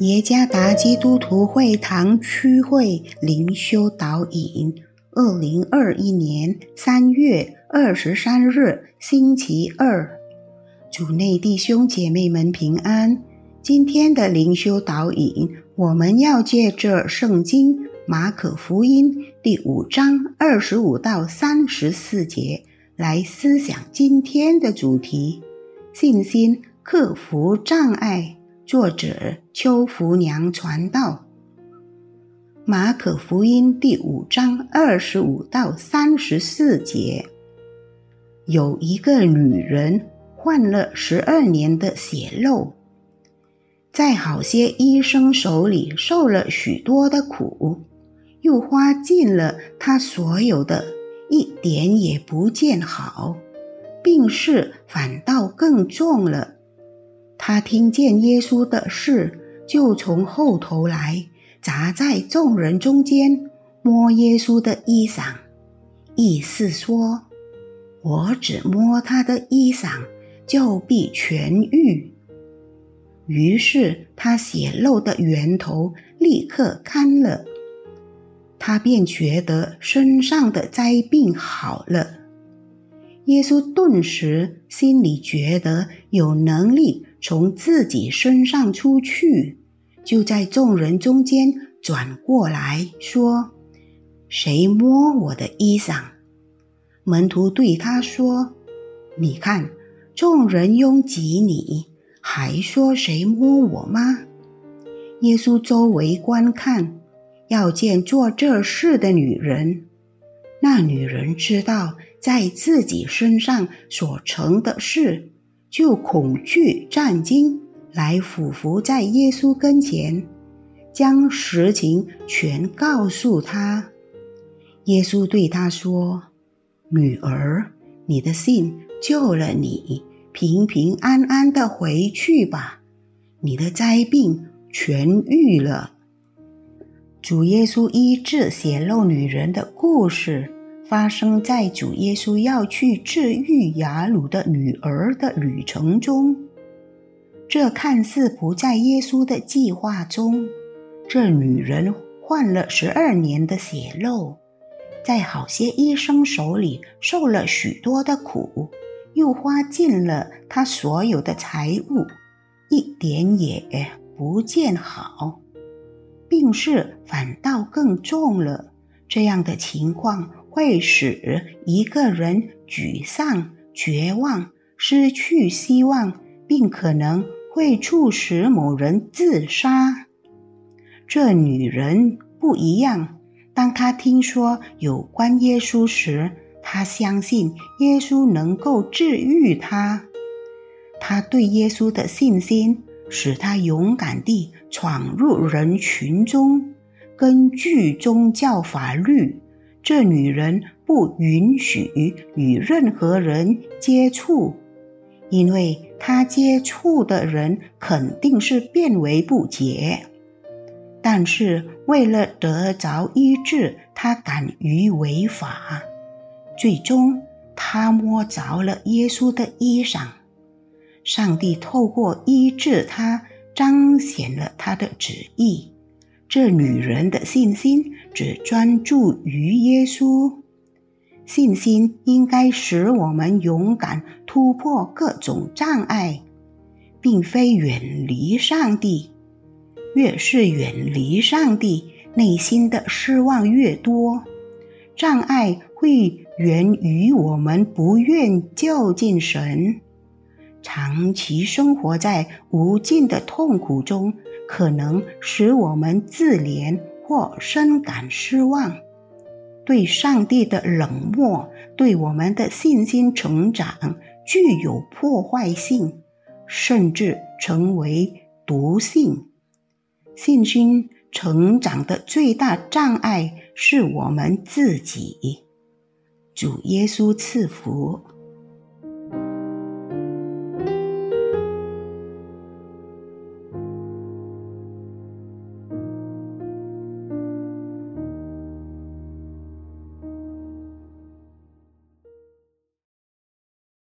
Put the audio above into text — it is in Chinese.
耶加达基督徒会堂区会灵修导引，二零二一年三月二十三日，星期二，主内弟兄姐妹们平安。今天的灵修导引，我们要借着圣经马可福音第五章二十五到三十四节来思想今天的主题：信心克服障碍。作者邱福娘传道，马可福音第五章二十五到三十四节，有一个女人患了十二年的血漏，在好些医生手里受了许多的苦，又花尽了她所有的，一点也不见好，病势反倒更重了。他听见耶稣的事，就从后头来，砸在众人中间，摸耶稣的衣裳，意思说：“我只摸他的衣裳，就必痊愈。”于是他血漏的源头立刻干了，他便觉得身上的灾病好了。耶稣顿时心里觉得有能力。从自己身上出去，就在众人中间转过来说：“谁摸我的衣裳？”门徒对他说：“你看，众人拥挤你，还说谁摸我吗？”耶稣周围观看，要见做这事的女人。那女人知道在自己身上所成的事。就恐惧战惊，来俯伏在耶稣跟前，将实情全告诉他。耶稣对他说：“女儿，你的信救了你，平平安安的回去吧。你的灾病痊愈了。”主耶稣医治血漏女人的故事。发生在主耶稣要去治愈雅鲁的女儿的旅程中，这看似不在耶稣的计划中。这女人患了十二年的血漏，在好些医生手里受了许多的苦，又花尽了她所有的财物，一点也不见好，病势反倒更重了。这样的情况。会使一个人沮丧、绝望、失去希望，并可能会促使某人自杀。这女人不一样，当她听说有关耶稣时，她相信耶稣能够治愈她。她对耶稣的信心使她勇敢地闯入人群中，根据宗教法律。这女人不允许与任何人接触，因为她接触的人肯定是变为不洁。但是为了得着医治，她敢于违法。最终，她摸着了耶稣的衣裳。上帝透过医治她，彰显了他的旨意。这女人的信心只专注于耶稣，信心应该使我们勇敢突破各种障碍，并非远离上帝。越是远离上帝，内心的失望越多。障碍会源于我们不愿就近神，长期生活在无尽的痛苦中。可能使我们自怜或深感失望，对上帝的冷漠对我们的信心成长具有破坏性，甚至成为毒性。信心成长的最大障碍是我们自己。主耶稣赐福。